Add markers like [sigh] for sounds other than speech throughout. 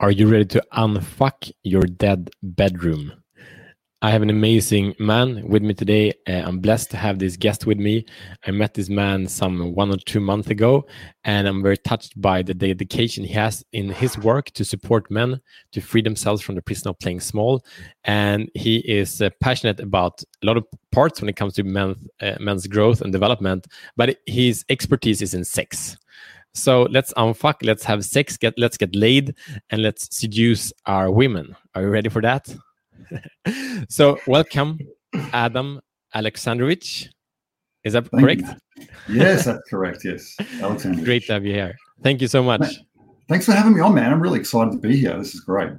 Are you ready to unfuck your dead bedroom? I have an amazing man with me today. Uh, I'm blessed to have this guest with me. I met this man some one or two months ago, and I'm very touched by the dedication he has in his work to support men to free themselves from the prison of playing small. And he is uh, passionate about a lot of parts when it comes to men, uh, men's growth and development, but his expertise is in sex. So let's unfuck, let's have sex, get let's get laid, and let's seduce our women. Are you ready for that? [laughs] so welcome, Adam Alexandrovich. Is that Thank correct? You. Yes, that's [laughs] correct. Yes, Alexandrovich. Great to have you here. Thank you so much. Thanks for having me on, man. I'm really excited to be here. This is great.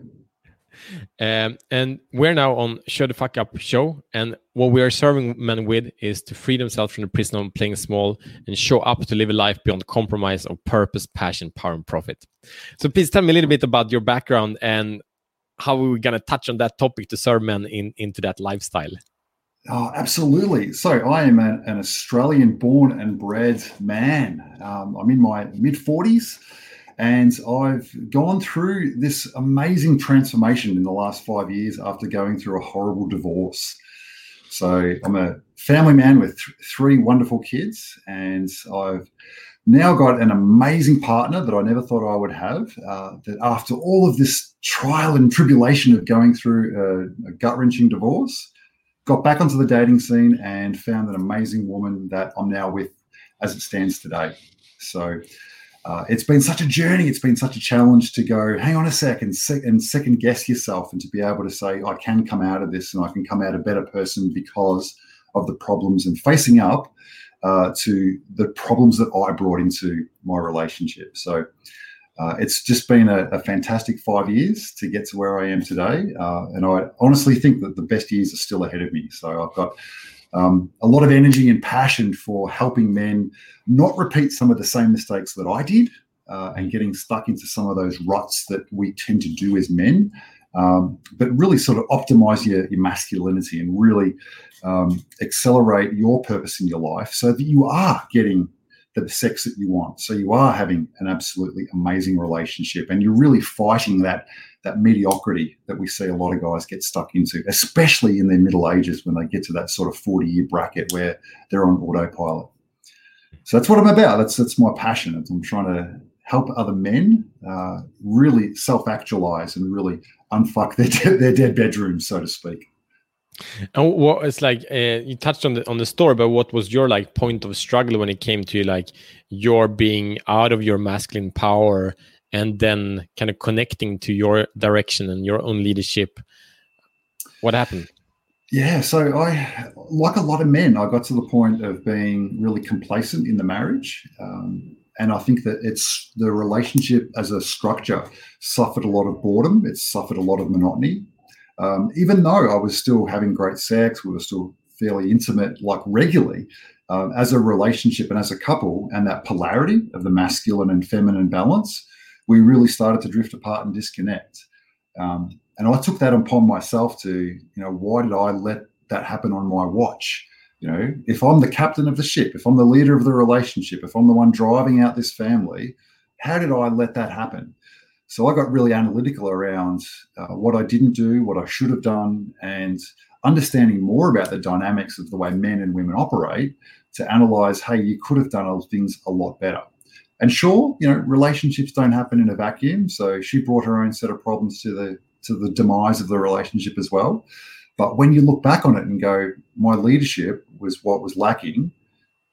Um, and we're now on Show the Fuck Up show. And what we are serving men with is to free themselves from the prison of playing small and show up to live a life beyond compromise of purpose, passion, power, and profit. So please tell me a little bit about your background and how we're going to touch on that topic to serve men in, into that lifestyle. Oh, absolutely. So I am an, an Australian born and bred man. Um, I'm in my mid 40s. And I've gone through this amazing transformation in the last five years after going through a horrible divorce. So I'm a family man with th- three wonderful kids, and I've now got an amazing partner that I never thought I would have. Uh, that after all of this trial and tribulation of going through a, a gut wrenching divorce, got back onto the dating scene and found an amazing woman that I'm now with as it stands today. So uh, it's been such a journey. It's been such a challenge to go, hang on a second, sec- and second guess yourself, and to be able to say, I can come out of this and I can come out a better person because of the problems and facing up uh, to the problems that I brought into my relationship. So uh, it's just been a, a, fantastic five years to get to where I am today. Uh, and I honestly think that the best years are still ahead of me. So I've got um, a lot of energy and passion for helping men not repeat some of the same mistakes that I did uh, and getting stuck into some of those ruts that we tend to do as men, um, but really sort of optimize your, your masculinity and really um, accelerate your purpose in your life so that you are getting the sex that you want. So you are having an absolutely amazing relationship and you're really fighting that that mediocrity that we see a lot of guys get stuck into, especially in their middle ages when they get to that sort of 40 year bracket where they're on autopilot. So that's what I'm about. That's that's my passion. I'm trying to help other men uh, really self actualize and really unfuck their, de- their dead bedrooms, so to speak. And what it's like uh, you touched on the on the story, but what was your like point of struggle when it came to like your being out of your masculine power and then kind of connecting to your direction and your own leadership. What happened? Yeah so i like a lot of men i got to the point of being really complacent in the marriage um, and i think that it's the relationship as a structure suffered a lot of boredom it suffered a lot of monotony. Um, even though i was still having great sex we were still fairly intimate like regularly um, as a relationship and as a couple and that polarity of the masculine and feminine balance we really started to drift apart and disconnect. Um, and I took that upon myself to, you know, why did I let that happen on my watch? You know, if I'm the captain of the ship, if I'm the leader of the relationship, if I'm the one driving out this family, how did I let that happen? So I got really analytical around uh, what I didn't do, what I should have done, and understanding more about the dynamics of the way men and women operate to analyze, hey, you could have done things a lot better. And sure, you know, relationships don't happen in a vacuum. So she brought her own set of problems to the to the demise of the relationship as well. But when you look back on it and go, my leadership was what was lacking,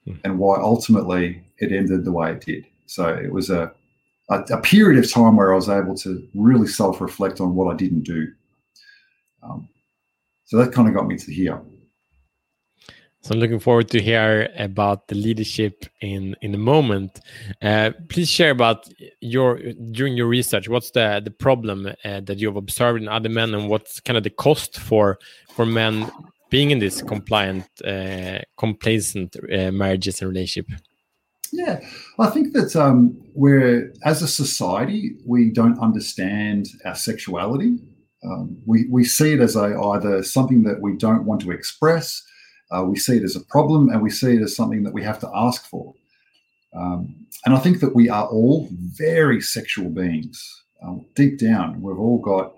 hmm. and why ultimately it ended the way it did. So it was a, a, a period of time where I was able to really self reflect on what I didn't do. Um, so that kind of got me to here. So I'm looking forward to hear about the leadership in in a moment. Uh, please share about your during your research. What's the the problem uh, that you've observed in other men, and what's kind of the cost for for men being in this compliant, uh, complacent uh, marriages and relationship? Yeah, I think that um, we're as a society we don't understand our sexuality. Um, we we see it as a either something that we don't want to express uh, we see it as a problem and we see it as something that we have to ask for. Um, and I think that we are all very sexual beings. um, deep down, we've all got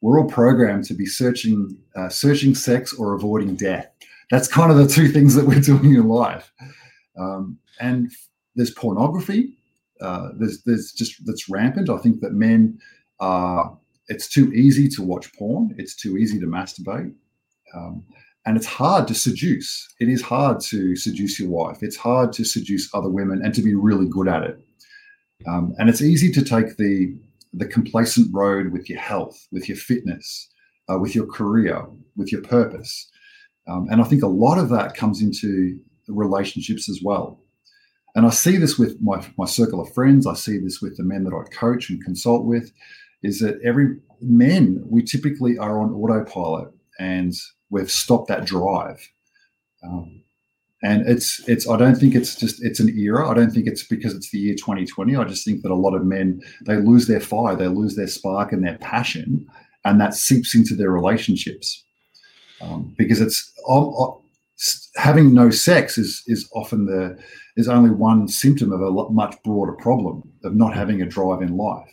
we're all programmed to be searching uh, searching sex or avoiding death. That's kind of the two things that we're [laughs] doing in life. Um, and there's pornography. Uh, there's there's just that's rampant. I think that men are. It's too easy to watch porn. It's too easy to masturbate. Um, and it's hard to seduce. It is hard to seduce your wife. It's hard to seduce other women and to be really good at it. Um, and it's easy to take the the complacent road with your health, with your fitness, uh, with your career, with your purpose. Um, and I think a lot of that comes into relationships as well. And I see this with my, my circle of friends. I see this with the men that I coach and consult with, is that every men, we typically are on autopilot and we've stopped that drive. Um, and it's it's i don't think it's just it's an era i don't think it's because it's the year 2020 i just think that a lot of men they lose their fire they lose their spark and their passion and that seeps into their relationships um, because it's um, uh, having no sex is is often the is only one symptom of a much broader problem of not having a drive in life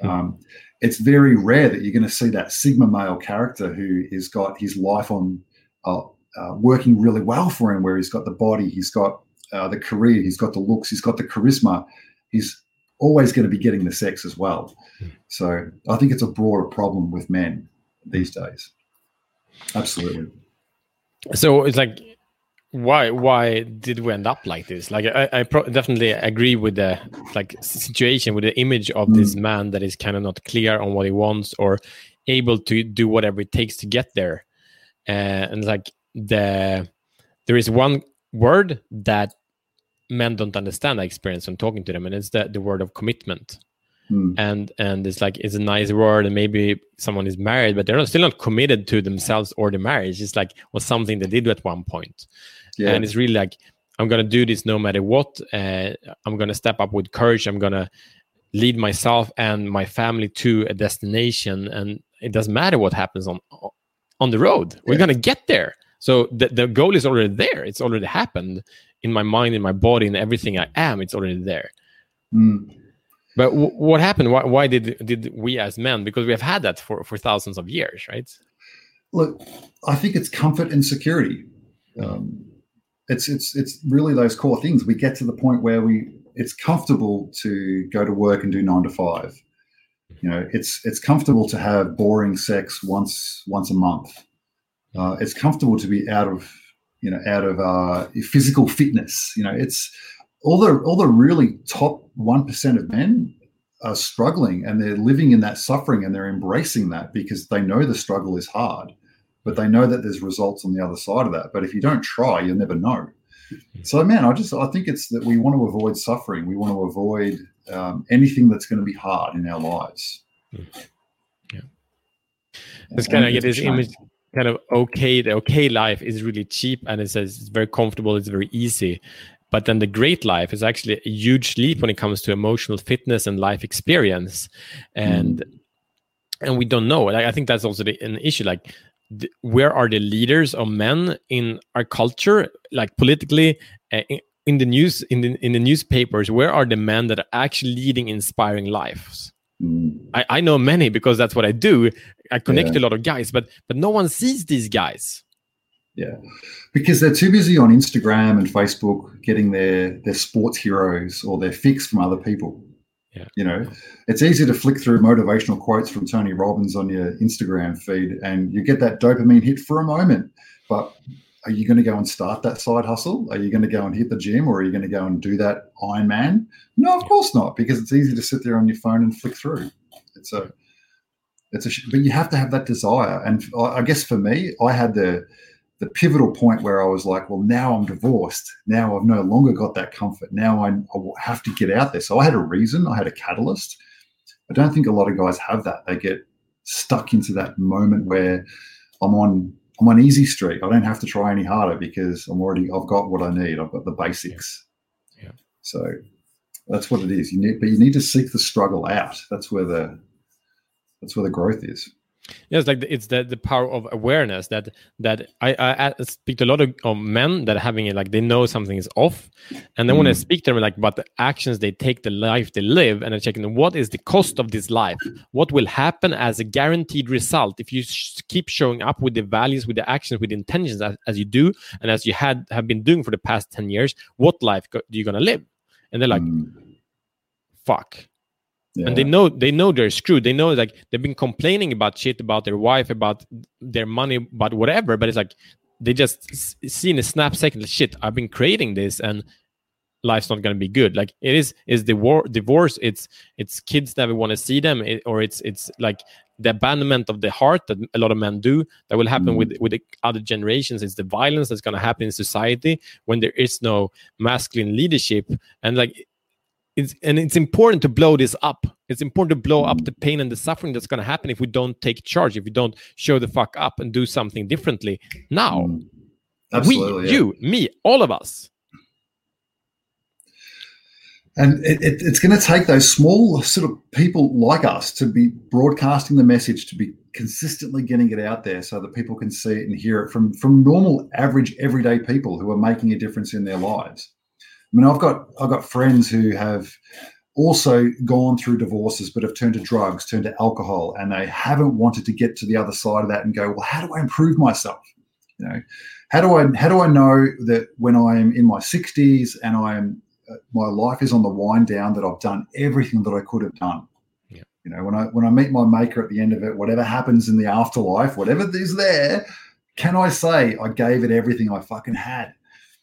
hmm. um, it's very rare that you're going to see that sigma male character who has got his life on uh, uh, working really well for him, where he's got the body, he's got uh, the career, he's got the looks, he's got the charisma. He's always going to be getting the sex as well. Hmm. So I think it's a broader problem with men these days. Absolutely. So it's like, why why did we end up like this? Like I, I definitely agree with the like situation with the image of mm. this man that is kind of not clear on what he wants or able to do whatever it takes to get there. Uh, and like the there is one word that men don't understand i experience when talking to them and it's the, the word of commitment mm. and and it's like it's a nice word and maybe someone is married but they're not, still not committed to themselves or the marriage it's like was something they did at one point yeah. and it's really like i'm gonna do this no matter what uh, i'm gonna step up with courage i'm gonna lead myself and my family to a destination and it doesn't matter what happens on on the road we're yeah. gonna get there so the, the goal is already there. It's already happened in my mind, in my body, in everything I am. It's already there. Mm. But w- what happened? Why, why, did did we as men? Because we have had that for for thousands of years, right? Look, I think it's comfort and security. Um, it's it's it's really those core things. We get to the point where we it's comfortable to go to work and do nine to five. You know, it's it's comfortable to have boring sex once once a month uh, it's comfortable to be out of you know out of uh, physical fitness. You know, it's all the all the really top one percent of men are struggling and they're living in that suffering and they're embracing that because they know the struggle is hard, but they know that there's results on the other side of that. But if you don't try, you'll never know. So, man, I just I think it's that we want to avoid suffering. We want to avoid um, anything that's going to be hard in our lives. Yeah, it's kind of get this image kind of okay the okay life is really cheap and it's, it's very comfortable it's very easy but then the great life is actually a huge leap when it comes to emotional fitness and life experience and mm. and we don't know i think that's also the, an issue like where are the leaders of men in our culture like politically uh, in, in the news in the in the newspapers where are the men that are actually leading inspiring lives mm. I, I know many because that's what I do. I connect yeah. to a lot of guys, but but no one sees these guys. Yeah, because they're too busy on Instagram and Facebook getting their their sports heroes or their fix from other people. Yeah. You know, it's easy to flick through motivational quotes from Tony Robbins on your Instagram feed and you get that dopamine hit for a moment. But are you going to go and start that side hustle? Are you going to go and hit the gym or are you going to go and do that Ironman? No, of course not, because it's easy to sit there on your phone and flick through. It's a it's a, but you have to have that desire. And I guess for me, I had the the pivotal point where I was like, well, now I'm divorced. Now I've no longer got that comfort. Now I, I have to get out there. So I had a reason. I had a catalyst. I don't think a lot of guys have that. They get stuck into that moment where I'm on I'm on easy street. I don't have to try any harder because I'm already I've got what I need. I've got the basics. Yeah. So that's what it is. You need, but you need to seek the struggle out. That's where the that's where the growth is. Yeah, it's like the, it's the the power of awareness that that I, I, I speak to a lot of, of, men that are having it like they know something is off, and then mm. when I mm. speak to them like about the actions they take, the life they live, and I'm checking what is the cost of this life, what will happen as a guaranteed result if you sh- keep showing up with the values, with the actions, with the intentions as, as, you do, and as you had have been doing for the past ten years, what life go- are you gonna live? And they're like, mm. fuck yeah. and they know they know they're screwed. They know like they've been complaining about shit about their wife about their money about whatever but it's like they just see in a snap second shit i've been creating this and life's not going to be good. Like it is is the war divorce. It's it's kids never want to see them. It, or it's it's like the abandonment of the heart that a lot of men do that will happen mm. with with the other generations. It's the violence that's going to happen in society when there is no masculine leadership. And like it's and it's important to blow this up. It's important to blow up the pain and the suffering that's going to happen if we don't take charge, if we don't show the fuck up and do something differently now. Mm. Absolutely, we, yeah. you, me, all of us. And it, it, it's going to take those small sort of people like us to be broadcasting the message, to be consistently getting it out there so that people can see it and hear it from, from normal, average, everyday people who are making a difference in their lives. I mean, I've got I've got friends who have also gone through divorces but have turned to drugs, turned to alcohol, and they haven't wanted to get to the other side of that and go, well, how do I improve myself? You know, how do I how do I know that when I am in my 60s and I am uh, my life is on the wind down that I've done everything that I could have done? Yeah. You know, when I when I meet my maker at the end of it, whatever happens in the afterlife, whatever is there, can I say I gave it everything I fucking had?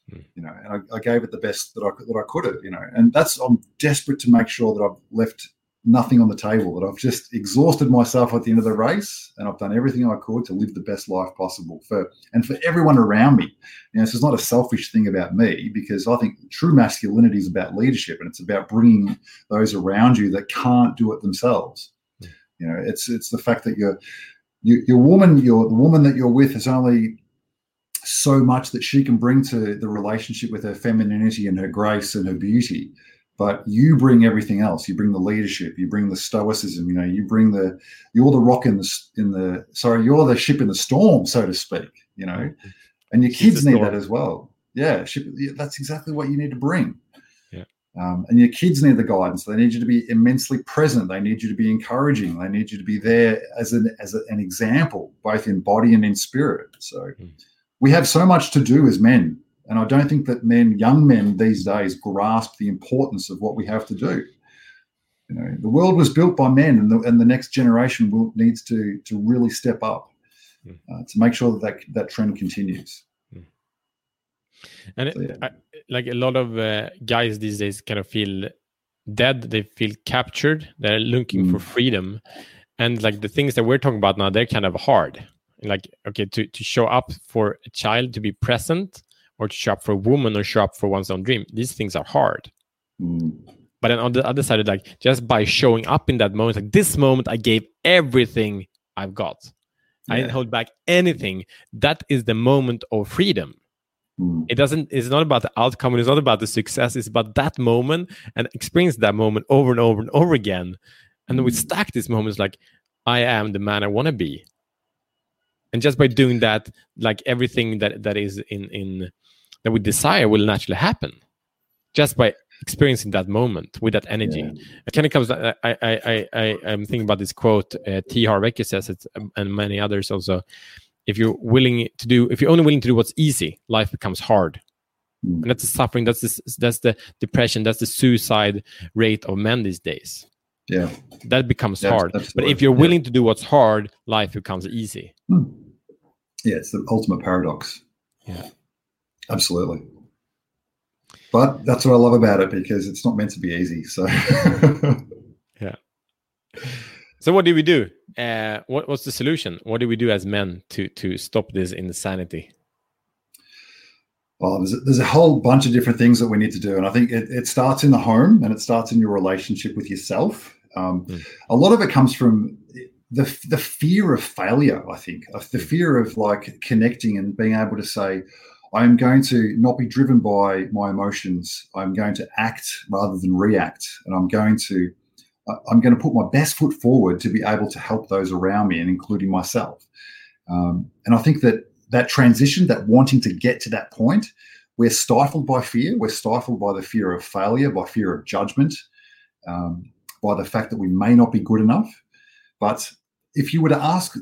Hmm. you know, and I, I, gave it the best that I that I could have, you know, and that's I'm desperate to make sure that I've left nothing on the table, that I've just exhausted myself at the end of the race, and I've done everything I could to live the best life possible for and for everyone around me. You know, this is not a selfish thing about me because I think true masculinity is about leadership and it's about bringing those around you that can't do it themselves. Hmm. You know, it's it's the fact that you're you, your woman, your the woman that you're with is only so much that she can bring to the relationship with her femininity and her grace and her beauty. But you bring everything else. You bring the leadership. You bring the stoicism you know you bring the you're the rock in the in the sorry you're the ship in the storm so to speak you know? [laughs] And your kids need that as well. Yeah ship, that's exactly what you need to bring. Yeah. Um, and your kids need the guidance. They need you to be immensely present. They need you to be encouraging. They need you to be there as an as a, an example both in body and in spirit. So mm we have so much to do as men. And I don't think that men, young men these days, grasp the importance of what we have to do. You know, the world was built by men, and the, and the next generation will, needs to to really step up hmm. uh, to make sure that, that that trend continues. Hmm. And so, yeah. I, like a lot of uh, guys these days, kind of feel dead. They feel captured. They're looking mm. for freedom, and like the things that we're talking about now, they're kind of hard like okay to to show up for a child to be present or to show up for a woman or show up for one's own dream these things are hard mm. but then on the other side like just by showing up in that moment like this moment i gave everything i've got yeah. i didn't hold back anything that is the moment of freedom mm. it doesn't it's not about the outcome it's not about the success it's about that moment and experience that moment over and over and over again and then we mm. stack these moments like i am the man i want to be and just by doing that like everything that that is in in that we desire will naturally happen just by experiencing that moment with that energy yeah. it kind of comes I, I i i i'm thinking about this quote uh, t harv eker says it um, and many others also if you're willing to do if you're only willing to do what's easy life becomes hard mm. and that's the suffering that's the that's the depression that's the suicide rate of men these days yeah. That becomes yeah, hard. but if you're willing yeah. to do what's hard life becomes easy. Hmm. yeah it's the ultimate paradox. Yeah. Absolutely. But that's what i love about it because it's not meant to be easy so. [laughs] Yeah. So what do we do? Uh, what, what's the solution? What do we do as men to to stop this insanity? Well, there's a, there's a whole bunch of different things that we need to do. And I think it, it starts in the home and it starts in your relationship with yourself. Um, mm. A lot of it comes from the the fear of failure. I think of the hmm. fear of like connecting and being able to say, "I'm going to not be driven by my emotions. I'm going to act rather than react, and I'm going to." I'm going to put my best foot forward to be able to help those around me and including myself. Um, and I think that that transition, that wanting to get to that point, we're stifled by fear. We're stifled by the fear of failure, by fear of judgment, um, by the fact that we may not be good enough. But if you were to ask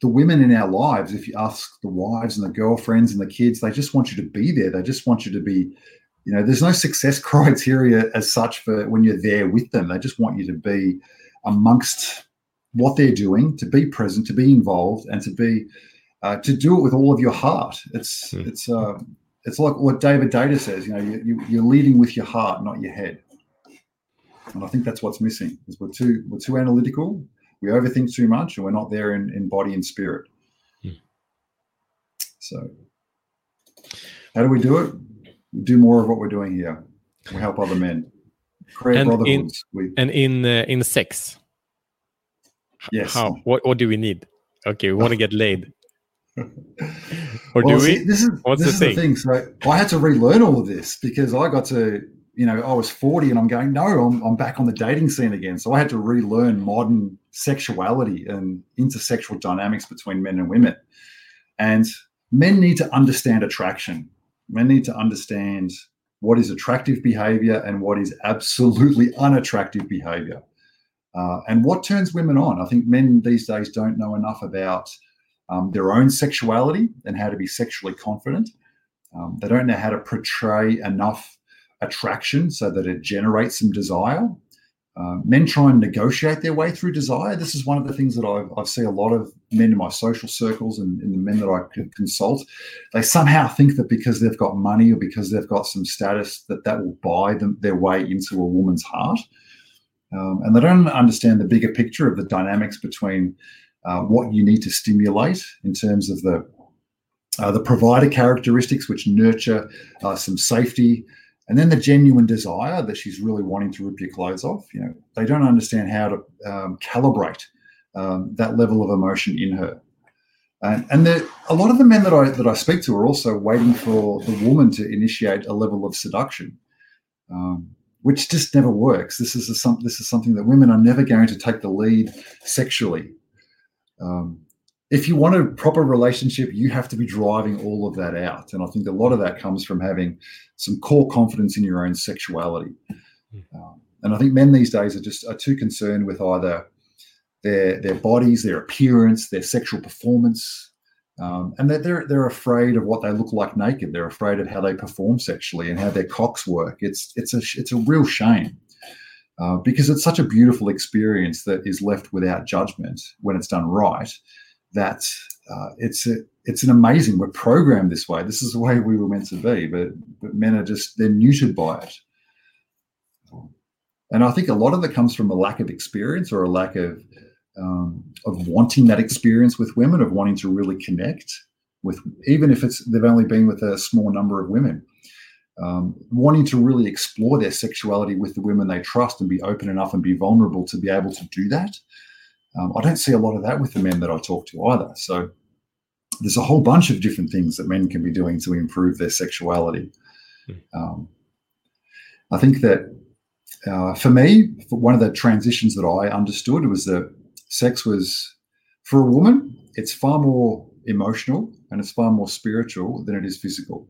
the women in our lives, if you ask the wives and the girlfriends and the kids, they just want you to be there. They just want you to be, you know, there's no success [laughs] criteria as such for when you're there with them. They just want you to be amongst what they're doing, to be present, to be involved, and to be uh, to do it with all of your heart. It's mm. it's uh, it's like what David Deida says. You know, you, you, are leading with your heart, not your head. And I think that's what's missing. Is we're too we're too analytical we overthink too much and we're not there in, in body and spirit. Hmm. So, how do we do it? We do more of what we're doing here. We help other men create and brotherhoods. In, we, and in uh, in sex, yes. How? What what do we need? Okay, we want to get laid. [laughs] or well, do see, we? This is What's this the, is thing? the thing. So I had to relearn all of this because I got to you know, I was 40 and I'm going, no, I'm, I'm back on the dating scene again. So I had to relearn modern sexuality and intersexual dynamics between men and women. And men need to understand attraction. Men need to understand what is attractive behavior and what is absolutely unattractive behavior. Uh, and what turns women on. I think men these days don't know enough about um, their own sexuality and how to be sexually confident. Um, they don't know how to portray enough attraction so that it generates some desire. Uh, men try and negotiate their way through desire. This is one of the things that I've, I've seen a lot of men in my social circles and, and the men that I consult. They somehow think that because they've got money or because they've got some status, that that will buy them their way into a woman's heart. Um, and they don't understand the bigger picture of the dynamics between uh, what you need to stimulate in terms of the uh, the provider characteristics, which nurture uh, some safety, and then the genuine desire that she's really wanting to rip your clothes off you know they don't understand how to um, calibrate um, that level of emotion in her and, and the, a lot of the men that I that I speak to are also waiting for the woman to initiate a level of seduction, um, which just never works. This is a, this is something that women are never going to take the lead sexually. Um, if you want a proper relationship, you have to be driving all of that out. And I think a lot of that comes from having some core confidence in your own sexuality. Hmm. Um, and I think men these days are just are too concerned with either their their bodies, their appearance, their sexual performance, um, and they're, they're they're afraid of what they look like naked. They're afraid of how they perform sexually and how their cocks work. It's it's a it's a real shame. Uh, because it's such a beautiful experience that is left without judgment when it's done right that uh, it's a, it's an amazing. We're programmed this way. This is the way we were meant to be, but but men are just they're neutered by it. And I think a lot of it comes from a lack of experience or a lack of um, of wanting that experience with women, of wanting to really connect with, even if it's they've only been with a small number of women. Um, wanting to really explore their sexuality with the women they trust and be open enough and be vulnerable to be able to do that. Um, I don't see a lot of that with the men that I talk to either. So there's a whole bunch of different things that men can be doing to improve their sexuality. Mm. Um, I think that uh, for me, for one of the transitions that I understood was that sex was, for a woman, it's far more emotional and it's far more spiritual than it is physical.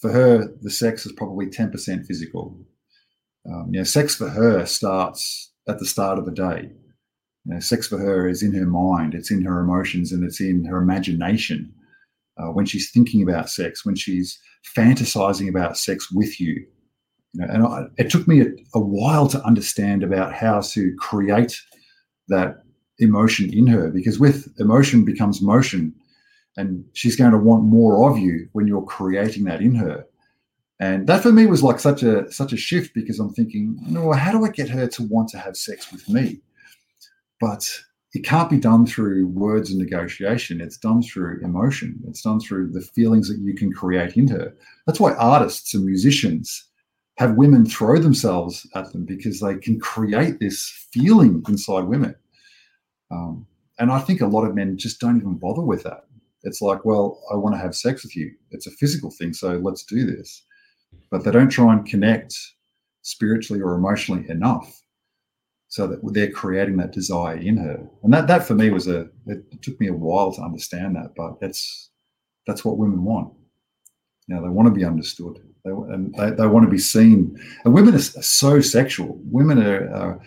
For her, the sex is probably 10% physical. Um, you know, sex for her starts at the start of the day. You know, sex for her is in her mind, it's in her emotions, and it's in her imagination. Uh, when she's thinking about sex, when she's fantasizing about sex with you, you know, and I, it took me a, a while to understand about how to create that emotion in her, because with emotion becomes motion, and she's going to want more of you when you're creating that in her. And that for me was like such a such a shift because I'm thinking, you know, how do I get her to want to have sex with me? But it can't be done through words and negotiation. It's done through emotion. It's done through the feelings that you can create into her. That's why artists and musicians have women throw themselves at them because they can create this feeling inside women. Um, and I think a lot of men just don't even bother with that. It's like, well, I want to have sex with you. It's a physical thing, so let's do this. But they don't try and connect spiritually or emotionally enough so that they're creating that desire in her. And that that for me was a it took me a while to understand that, but that's that's what women want. You know, they want to be understood. They, and they, they want to be seen. And women are, so sexual. Women are, are,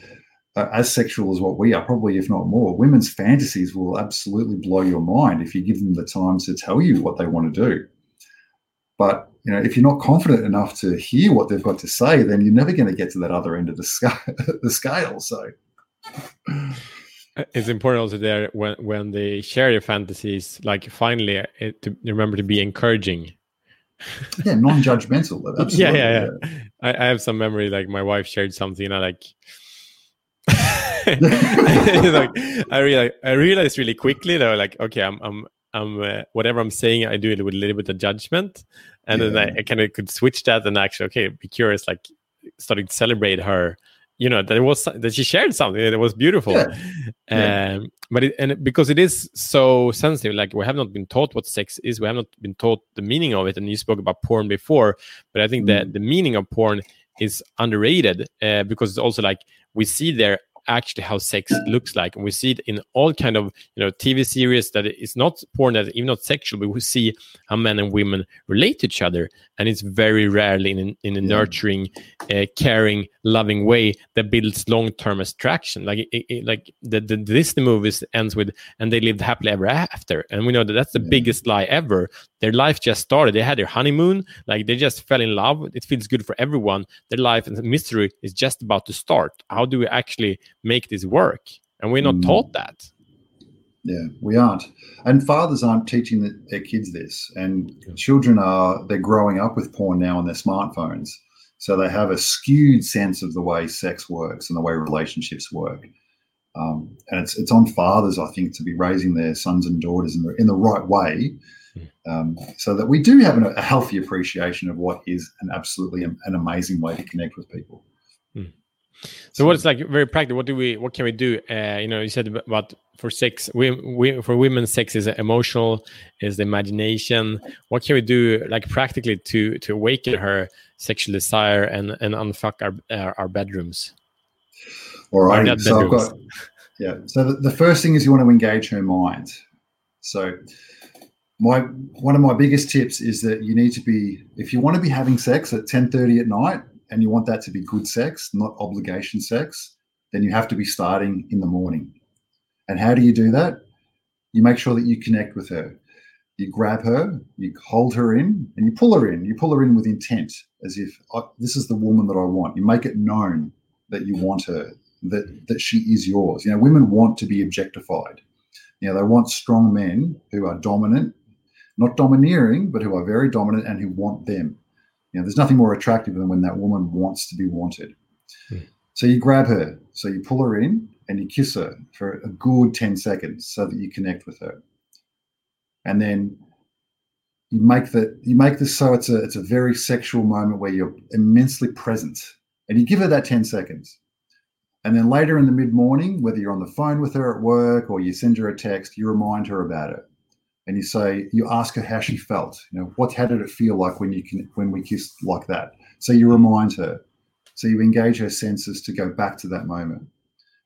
are, as sexual as what we are, probably if not more. Women's fantasies will absolutely blow your mind if you give them the time to tell you what they want to do. But you know, if you're not confident enough to hear what they've got to say, then you're never going to get to that other end of the scale. [laughs] the scale. So it's important also there when when they share their fantasies, like finally it, uh, to remember to be encouraging. yeah, non-judgmental. [laughs] yeah, yeah, yeah. I, I, have some memory. Like my wife shared something, and I like. [laughs] like I realized, I realized really quickly that like okay, I'm I'm I'm uh, whatever I'm saying, I do it with a little bit of judgment, and yeah. then I, I kind of could switch that and actually okay, be curious, like starting to celebrate her you know that it was that she shared something that was beautiful yeah. Um, yeah. but it, and because it is so sensitive like we have not been taught what sex is we have not been taught the meaning of it and you spoke about porn before but i think mm. that the meaning of porn is underrated uh, because it's also like we see there actually how sex looks like. And we see it in all kind of you know tv series that it's not porn that even not sexual but we see how men and women relate to each other. And it's very rarely in, in a nurturing uh, caring loving way that builds long-term attraction. Like it, it, like the, the disney movies ends with and they lived happily ever after. And we know that that's the biggest lie ever their life just started. They had their honeymoon like they just fell in love. It feels good for everyone. Their life and mystery is just about to start. How do we actually make this work? And we're not mm. taught that. Yeah we aren't. And fathers aren't teaching the, their kids this. And children are they're growing up with porn now on their smartphones. So they have a skewed sense of the way sex works and the way relationships work. Um, and it's it's on fathers i think to be raising their sons and daughters in the, in the right way. Um, so that we do have an, a healthy appreciation of what is an absolutely an amazing way to connect with people so what's like very practical? What do we? What can we do? Uh, you know, you said about for sex, we, we for women, sex is emotional, is the imagination. What can we do, like practically, to to awaken her sexual desire and and unfuck our our, our bedrooms? All right. So I've got yeah. So the, the first thing is you want to engage her mind. So my one of my biggest tips is that you need to be if you want to be having sex at 10:30 at night and you want that to be good sex, not obligation sex, then you have to be starting in the morning. And how do you do that? You make sure that you connect with her. You grab her, you hold her in, and you pull her in. You pull her in with intent, as if oh, this is the woman that I want. You make it known that you want her, that that she is yours. You know, women want to be objectified. You know, they want strong men who are dominant, not domineering, but who are very dominant and who want them. You know, there's nothing more attractive than when that woman wants to be wanted. Mm. So you grab her, so you pull her in and you kiss her for a good 10 seconds so that you connect with her. And then you make that you make this so it's a it's a very sexual moment where you're immensely present and you give her that 10 seconds. And then later in the mid morning, whether you're on the phone with her at work or you send her a text, you remind her about it and you say you ask her how she felt you know what how did it feel like when you can when we kissed like that? So you remind her. So you engage her senses to go back to that moment.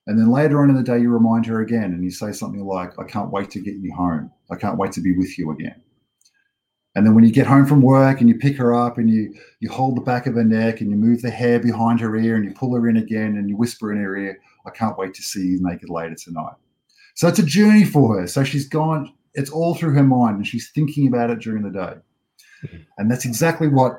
And then later on in the day you remind her again and you say something like i can't wait to get you home. I can't wait to be with you again. And then when you get home from work and you pick her up and you you hold the back of her neck and you move the hair behind her ear and you pull her in again and you whisper in her ear i can't wait to see you naked later tonight. So it's a journey for her. So she's gone it's all through her mind and she's thinking about it during the day. Mm-hmm. And that's exactly what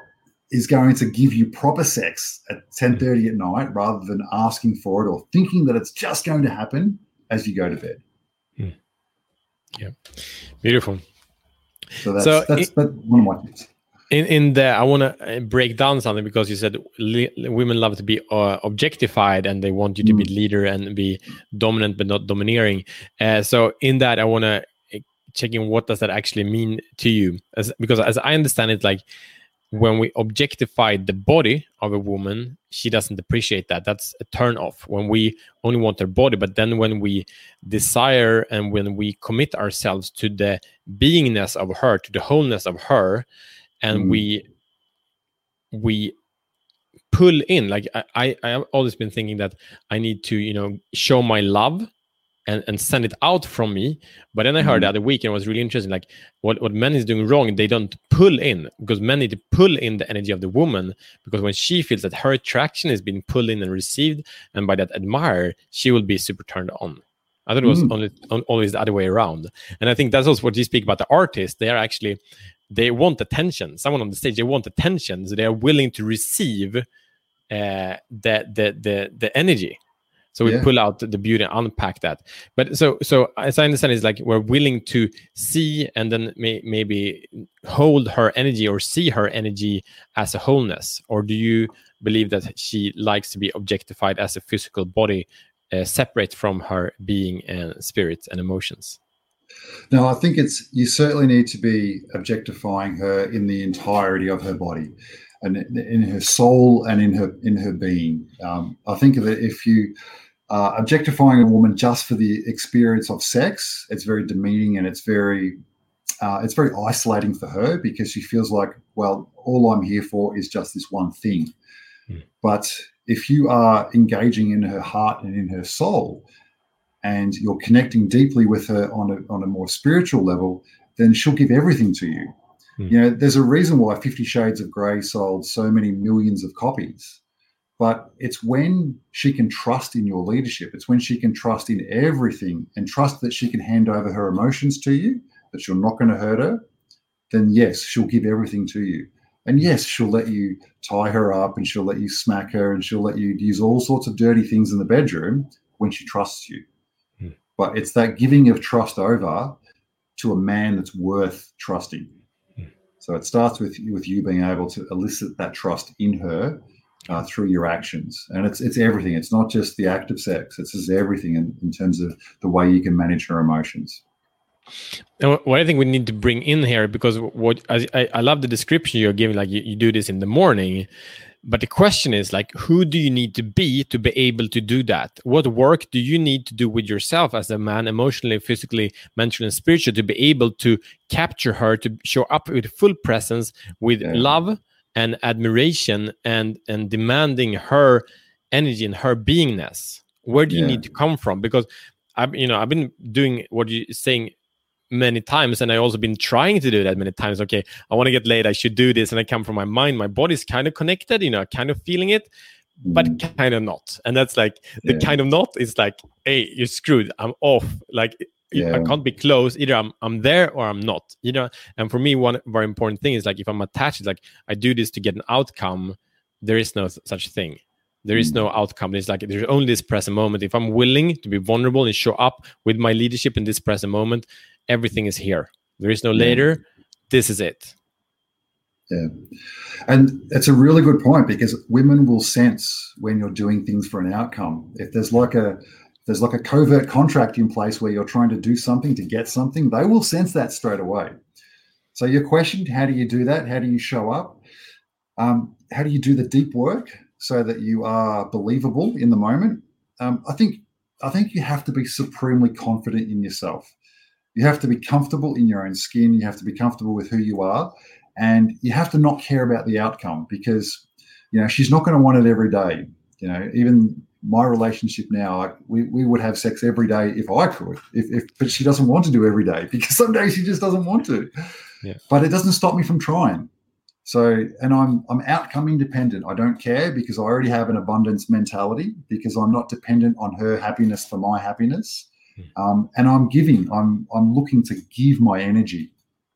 is going to give you proper sex at 10:30 mm-hmm. at night rather than asking for it or thinking that it's just going to happen as you go to bed. Mm. Yeah. Beautiful. So that's, so that's, that's one of my tips. In in there, I want to uh, break down something because you said li- women love to be uh, objectified and they want you to mm. be leader and be dominant but not domineering. Uh, so in that, I want to checking what does that actually mean to you. As because as i understand it like when we objectify the body of a woman she doesn't appreciate that. That's a turn off. When we only want her body but then when we desire and when we commit ourselves to the beingness of her to the wholeness of her and mm. we we pull in like I, I i've always been thinking that i need to you know show my love and, and send it out from me. But then i heard Mhm. the other week and it was really interesting. Like what, what men is doing wrong they don't pull in because men need to pull in the energy of the woman because when she feels that her attraction is being pulled in and received and by that admire she will be super turned on. I thought it was Mm. only on, always the other way around. And i think that's also what you speak about the artists. they are actually they want attention. Someone on the stage they want attention. So they are willing to receive uh, the, the the the energy so we Yeah. pull out the beauty and unpack that but so so as i understand it's like we're willing to see and then may, maybe hold her energy or see her energy as a wholeness or do you believe that she likes to be objectified as a physical body uh, separate from her being and spirit and emotions No, I think it's you certainly need to be objectifying her in the entirety of her body, and in in her soul and in her in her being. Um, I think that if you are objectifying a woman just for the experience of sex, it's very demeaning and it's very uh, it's very isolating for her because she feels like, well, all I'm here for is just this one thing. Hmm. But if you are engaging in her heart and in her soul, and you're connecting deeply with her on a, on a more spiritual level, then she'll give everything to you. Hmm. You know, there's a reason why Fifty Shades of Grey sold so many millions of copies. But it's when she can trust in your leadership, it's when she can trust in everything and trust that she can hand over her emotions to you, that you're not going to hurt her, then yes, she'll give everything to you. And yes, she'll let you tie her up and she'll let you smack her and she'll let you use all sorts of dirty things in the bedroom when she trusts you. Hmm. But it's that giving of trust over to a man that's worth trusting. Hmm. So it starts with with you being able to elicit that trust in her uh, through your actions, and it's it's everything. It's not just the act of sex. It's just everything in, in terms of the way you can manage her emotions. And what- I think we need to bring in here, because what I, I, I love the description you're giving, like you, you do this in the morning, but the question is like, who do you need to be to be able to do that? What work do you need to do with yourself as a man, emotionally, physically, mentally, and spiritually, to be able to capture her, to show up with full presence, with Yeah. love and admiration, and and demanding her energy and her beingness? Where do you Yeah. need to come from? Because I've you know I've been doing what you're saying many times and i also been trying to do that many times okay i want to get laid i should do this and i come from my mind my body's kind of connected you know kind of feeling it but Mm, kind of not and that's like the Yeah. kind of not is like hey you're screwed i'm off like i can't be close. Either i'm i'm there or i'm not you know? And for me one very important thing is like if i'm attached it's like i do this to get an outcome there is no such thing. There is Mm. no outcome. It's like there's only this present moment. If i'm willing to be vulnerable and show up with my leadership in this present moment everything is here. There is no Yeah. later. This is it. Yeah. And it's a really good point because women will sense when you're doing things for an outcome. If there's like a there's like a covert contract in place where you're trying to do something to get something, they will sense that straight away. So your question, how do you do that? How do you show up? Um, how do you do the deep work so that you are believable in the moment? Um, I think I think you have to be supremely confident in yourself. You have to be comfortable in your own skin. You have to be comfortable with who you are and you have to not care about the outcome because you know she's not going to want it every day you know even my relationship now like we, we would have sex every day if i could if, if but she doesn't want to do every day [laughs] because some days she just doesn't want to. Yeah. but it doesn't stop me from trying. So and i'm i'm outcome independent. I don't care because i already have an abundance mentality because i'm not dependent on her happiness for my happiness. Um, and i'm giving. I'm i'm looking to give my energy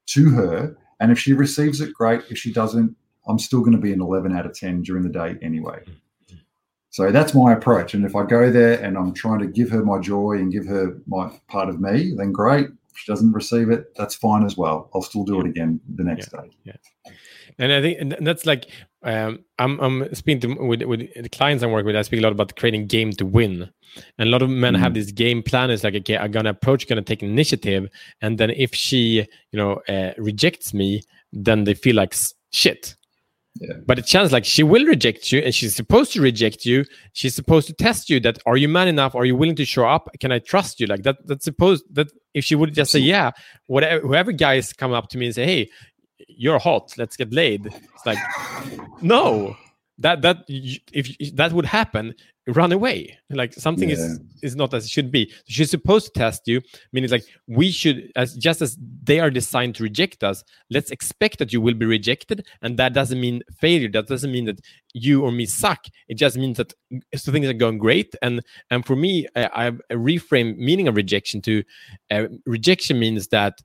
to her. And if she receives it, great. If she doesn't, I'm still going to be an 11 out of 10 during the day anyway. So that's my approach. And if I go there and I'm trying to give her my joy and give her my part of me, then great. If she doesn't receive it, that's fine as well. I'll still do it again the next day. Yeah. and I think and that's like um, I'm I'm speaking to, with with the clients I work with. I speak a lot about creating game to win, and a lot of men have Mm. this game plan. It's like okay, I'm gonna approach, gonna take initiative, and then if she you know uh, rejects me, then they feel like shit. Yeah. But it sounds like she will reject you, and she's supposed to reject you. She's supposed to test you. That are you man enough? Are you willing to show up? Can I trust you? Like that. That's supposed that if she would just say yeah, whatever. Whoever guys come up to me and say, hey, you're hot let's get laid it's like no that that if that would happen run away like something yeah. is is not as it should be she's supposed to test you meaning like we should as just as they are designed to reject us let's expect that you will be rejected and that doesn't mean failure that doesn't mean that you or me suck it just means that so things are going great and and for me i, I reframe meaning of rejection to uh, rejection means that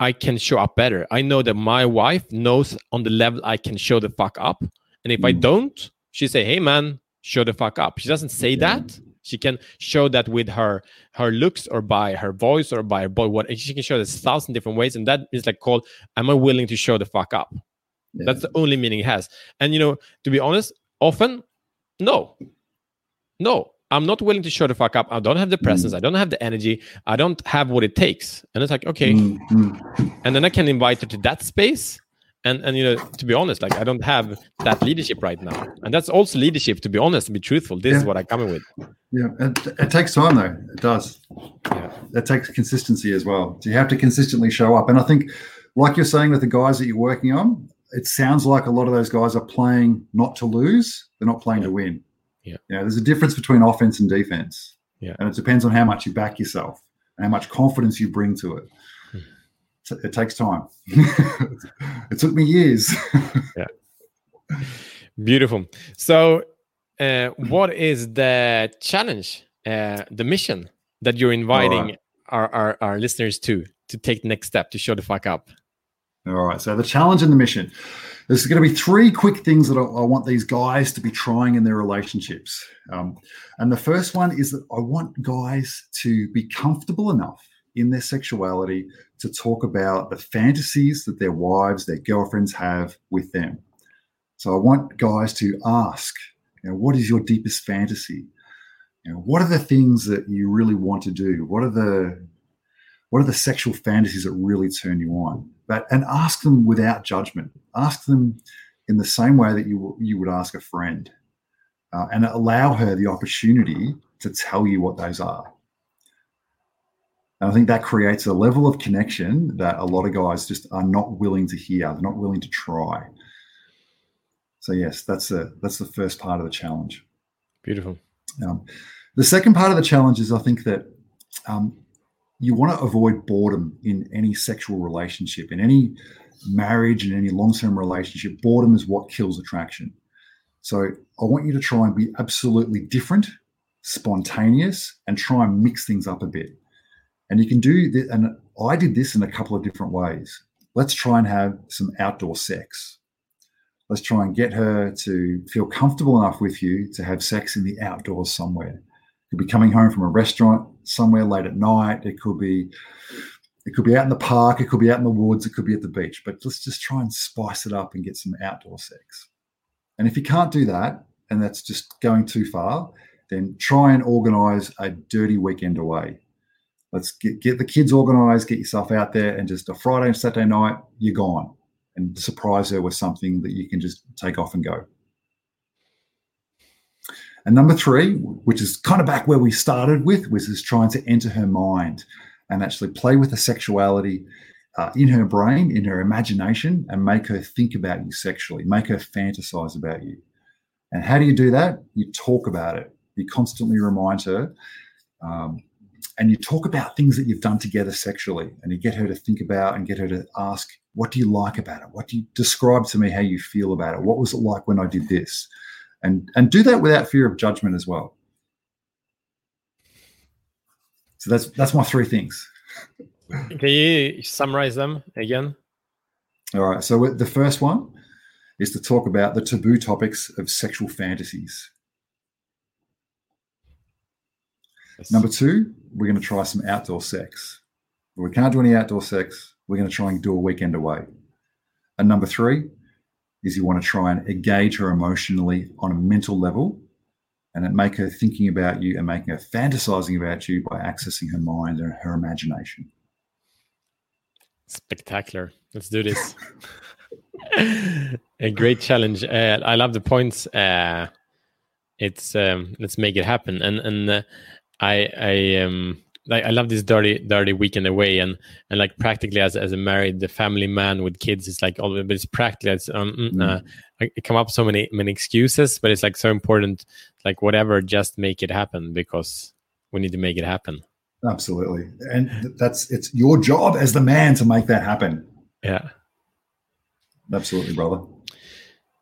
I can show up better. I know that my wife knows on the level I can show the fuck up. And if mm. I don't, she say, "Hey man, show the fuck up." She doesn't say yeah. that. She can show that with her her looks or by her voice or by her boy. What she can show this a thousand different ways, and that is like called "Am I willing to show the fuck up?" Yeah. That's the only meaning it has. And you know, to be honest, often, no, no, I'm not willing to show the fuck up. I don't have the presence. Mm. I don't have the energy. I don't have what it takes. And it's like, okay. Mm. And then I can invite her to that space and and you know to be honest like i don't have that leadership right now. And that's also leadership to be honest to be truthful. This yeah. is what i'm coming with. Yeah it, it, takes time though. It does. Yeah. It takes consistency as well. So you have to consistently show up. And i think like you're saying with the guys that you're working on it sounds like a lot of those guys are playing not to lose. They're not playing yeah. to win. Yeah. You know, there's a difference between offense and defense. Yeah. And it depends on how much you back yourself and how much confidence you bring to it it takes time. [laughs] it took me years. [laughs] yeah. Beautiful. So, uh, what is the challenge, uh, the mission that you're inviting right. our, our, our listeners to to take the next step to show the fuck up? All right. So the challenge and the mission. There's going to be three quick things that I, I want these guys to be trying in their relationships. Um, and the first one is that I want guys to be comfortable enough in their sexuality to talk about the fantasies that their wives, their girlfriends have with them. So I want guys to ask, you know, what is your deepest fantasy? You know, what are the things that you really want to do? What are the what are the sexual fantasies that really turn you on? But and ask them without judgment. Ask them in the same way that you you would ask a friend, uh, and allow her the opportunity to tell you what those are. And I think that creates a level of connection that a lot of guys just are not willing to hear. They're not willing to try. So yes, that's the that's the first part of the challenge. Beautiful. Um, the second part of the challenge is I think that um, you want to avoid boredom in any sexual relationship, in any marriage, in any long-term relationship. Boredom is what kills attraction. So I want you to try and be absolutely different, spontaneous, and try and mix things up a bit. And you can do this, and I did this in a couple of different ways. Let's try and have some outdoor sex. Let's try and get her to feel comfortable enough with you to have sex in the outdoors somewhere. It could be coming home from a restaurant somewhere late at night. It could be it could be out in the park, it could be out in the woods, it could be at the beach. But let's just try and spice it up and get some outdoor sex. And if you can't do that, and that's just going too far, then try and organize a dirty weekend away let's get, get the kids organized, get yourself out there, and just a Friday and Saturday night, you're gone. And surprise her with something that you can just take off and go. And number three, which is kind of back where we started with, was is trying to enter her mind and actually play with the sexuality uh, in her brain, in her imagination, and make her think about you sexually, make her fantasize about you. And how do you do that? You talk about it. You constantly remind her um, and you talk about things that you've done together sexually and you get her to think about and get her to ask what do you like about it? What do you describe to me how you feel about it? What was it like when i did this? And and do that without fear of judgment as well. So that's that's my three things. Can you summarize them again? All right. So the first one is to talk about the taboo topics of sexual fantasies Yes. Number two, we're going to try some outdoor sex. If we can't do any outdoor sex, we're going to try and do a weekend away. And number three is you want to try and engage her emotionally on a mental level and make her thinking about you and making her fantasizing about you by accessing her mind and her imagination. Spectacular. Let's do this. [laughs] a great challenge. Uh, I love the points. Uh, it's um, let's make it happen. And and uh, I, I um, like I love this dirty dirty weekend away and and like practically as as a married the family man with kids it's like all but it's practically it's um mm. mm. uh, I come up so many many excuses but it's like so important like whatever just make it happen because we need to make it happen absolutely and that's it's your job as the man to make that happen yeah absolutely brother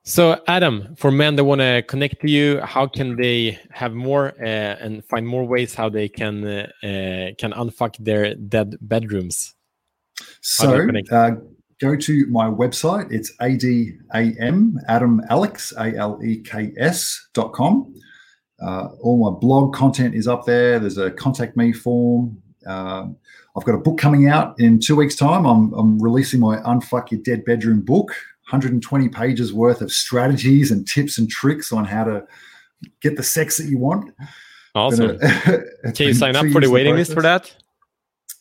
so, Adam, for men that want to connect to you, how can they have more uh, and find more ways how they can uh, uh can unfuck their dead bedrooms? So, uh, go to my website. It's adam Adam Aleks A L E K S dot com. Uh, all my blog content is up there. There's a contact me form. Um, I've got a book coming out in two weeks' time. I'm, I'm releasing my Unfuck Your Dead Bedroom book. 120 pages worth of strategies and tips and tricks on how to get the sex that you want. Awesome. [laughs] Can you sign up for the waiting list for that?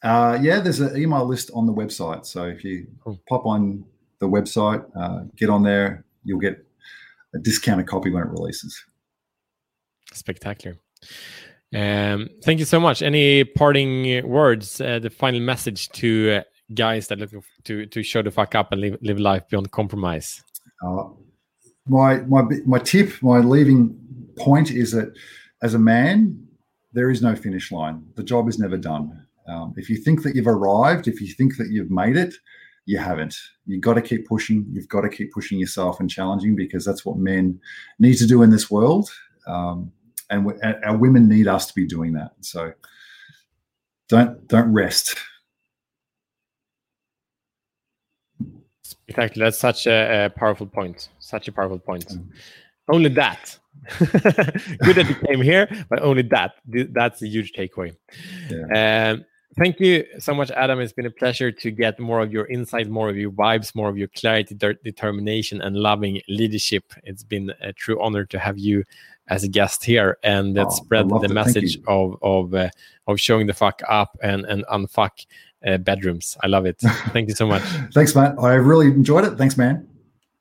Uh, yeah, there's an email list on the website. So if you cool. pop on the website, uh, get on there, you'll get a discounted copy when it releases. Spectacular. Um, thank you so much. Any parting words, uh, the final message to uh, guys that looking to to show the fuck up and live, live life beyond compromise? Uh, my my my tip, my leaving point is that as a man, there is no finish line. The job is never done. Um, if you think that you've arrived, if you think that you've made it, you haven't. You've got to keep pushing. You've got to keep pushing yourself and challenging because that's what men need to do in this world. Um, and our women need us to be doing that. So don't don't rest. Exactly. That's such a, a powerful point. Such a powerful point. Mm. Only that. [laughs] Good that you came here, but only that. That's a huge takeaway. Yeah. Um, thank you so much, Adam. It's been a pleasure to get more of your insight, more of your vibes, more of your clarity, de- determination, and loving leadership. It's been a true honor to have you as a guest here and that oh, spread the it. message of of uh, of showing the fuck up and and unfuck uh, bedrooms. I love it. [laughs] Thank you so much. Thanks, Matt. I really enjoyed it. Thanks, man.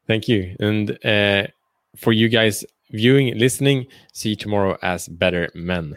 Thank you. And uh, for you guys viewing, listening, see you tomorrow as better men.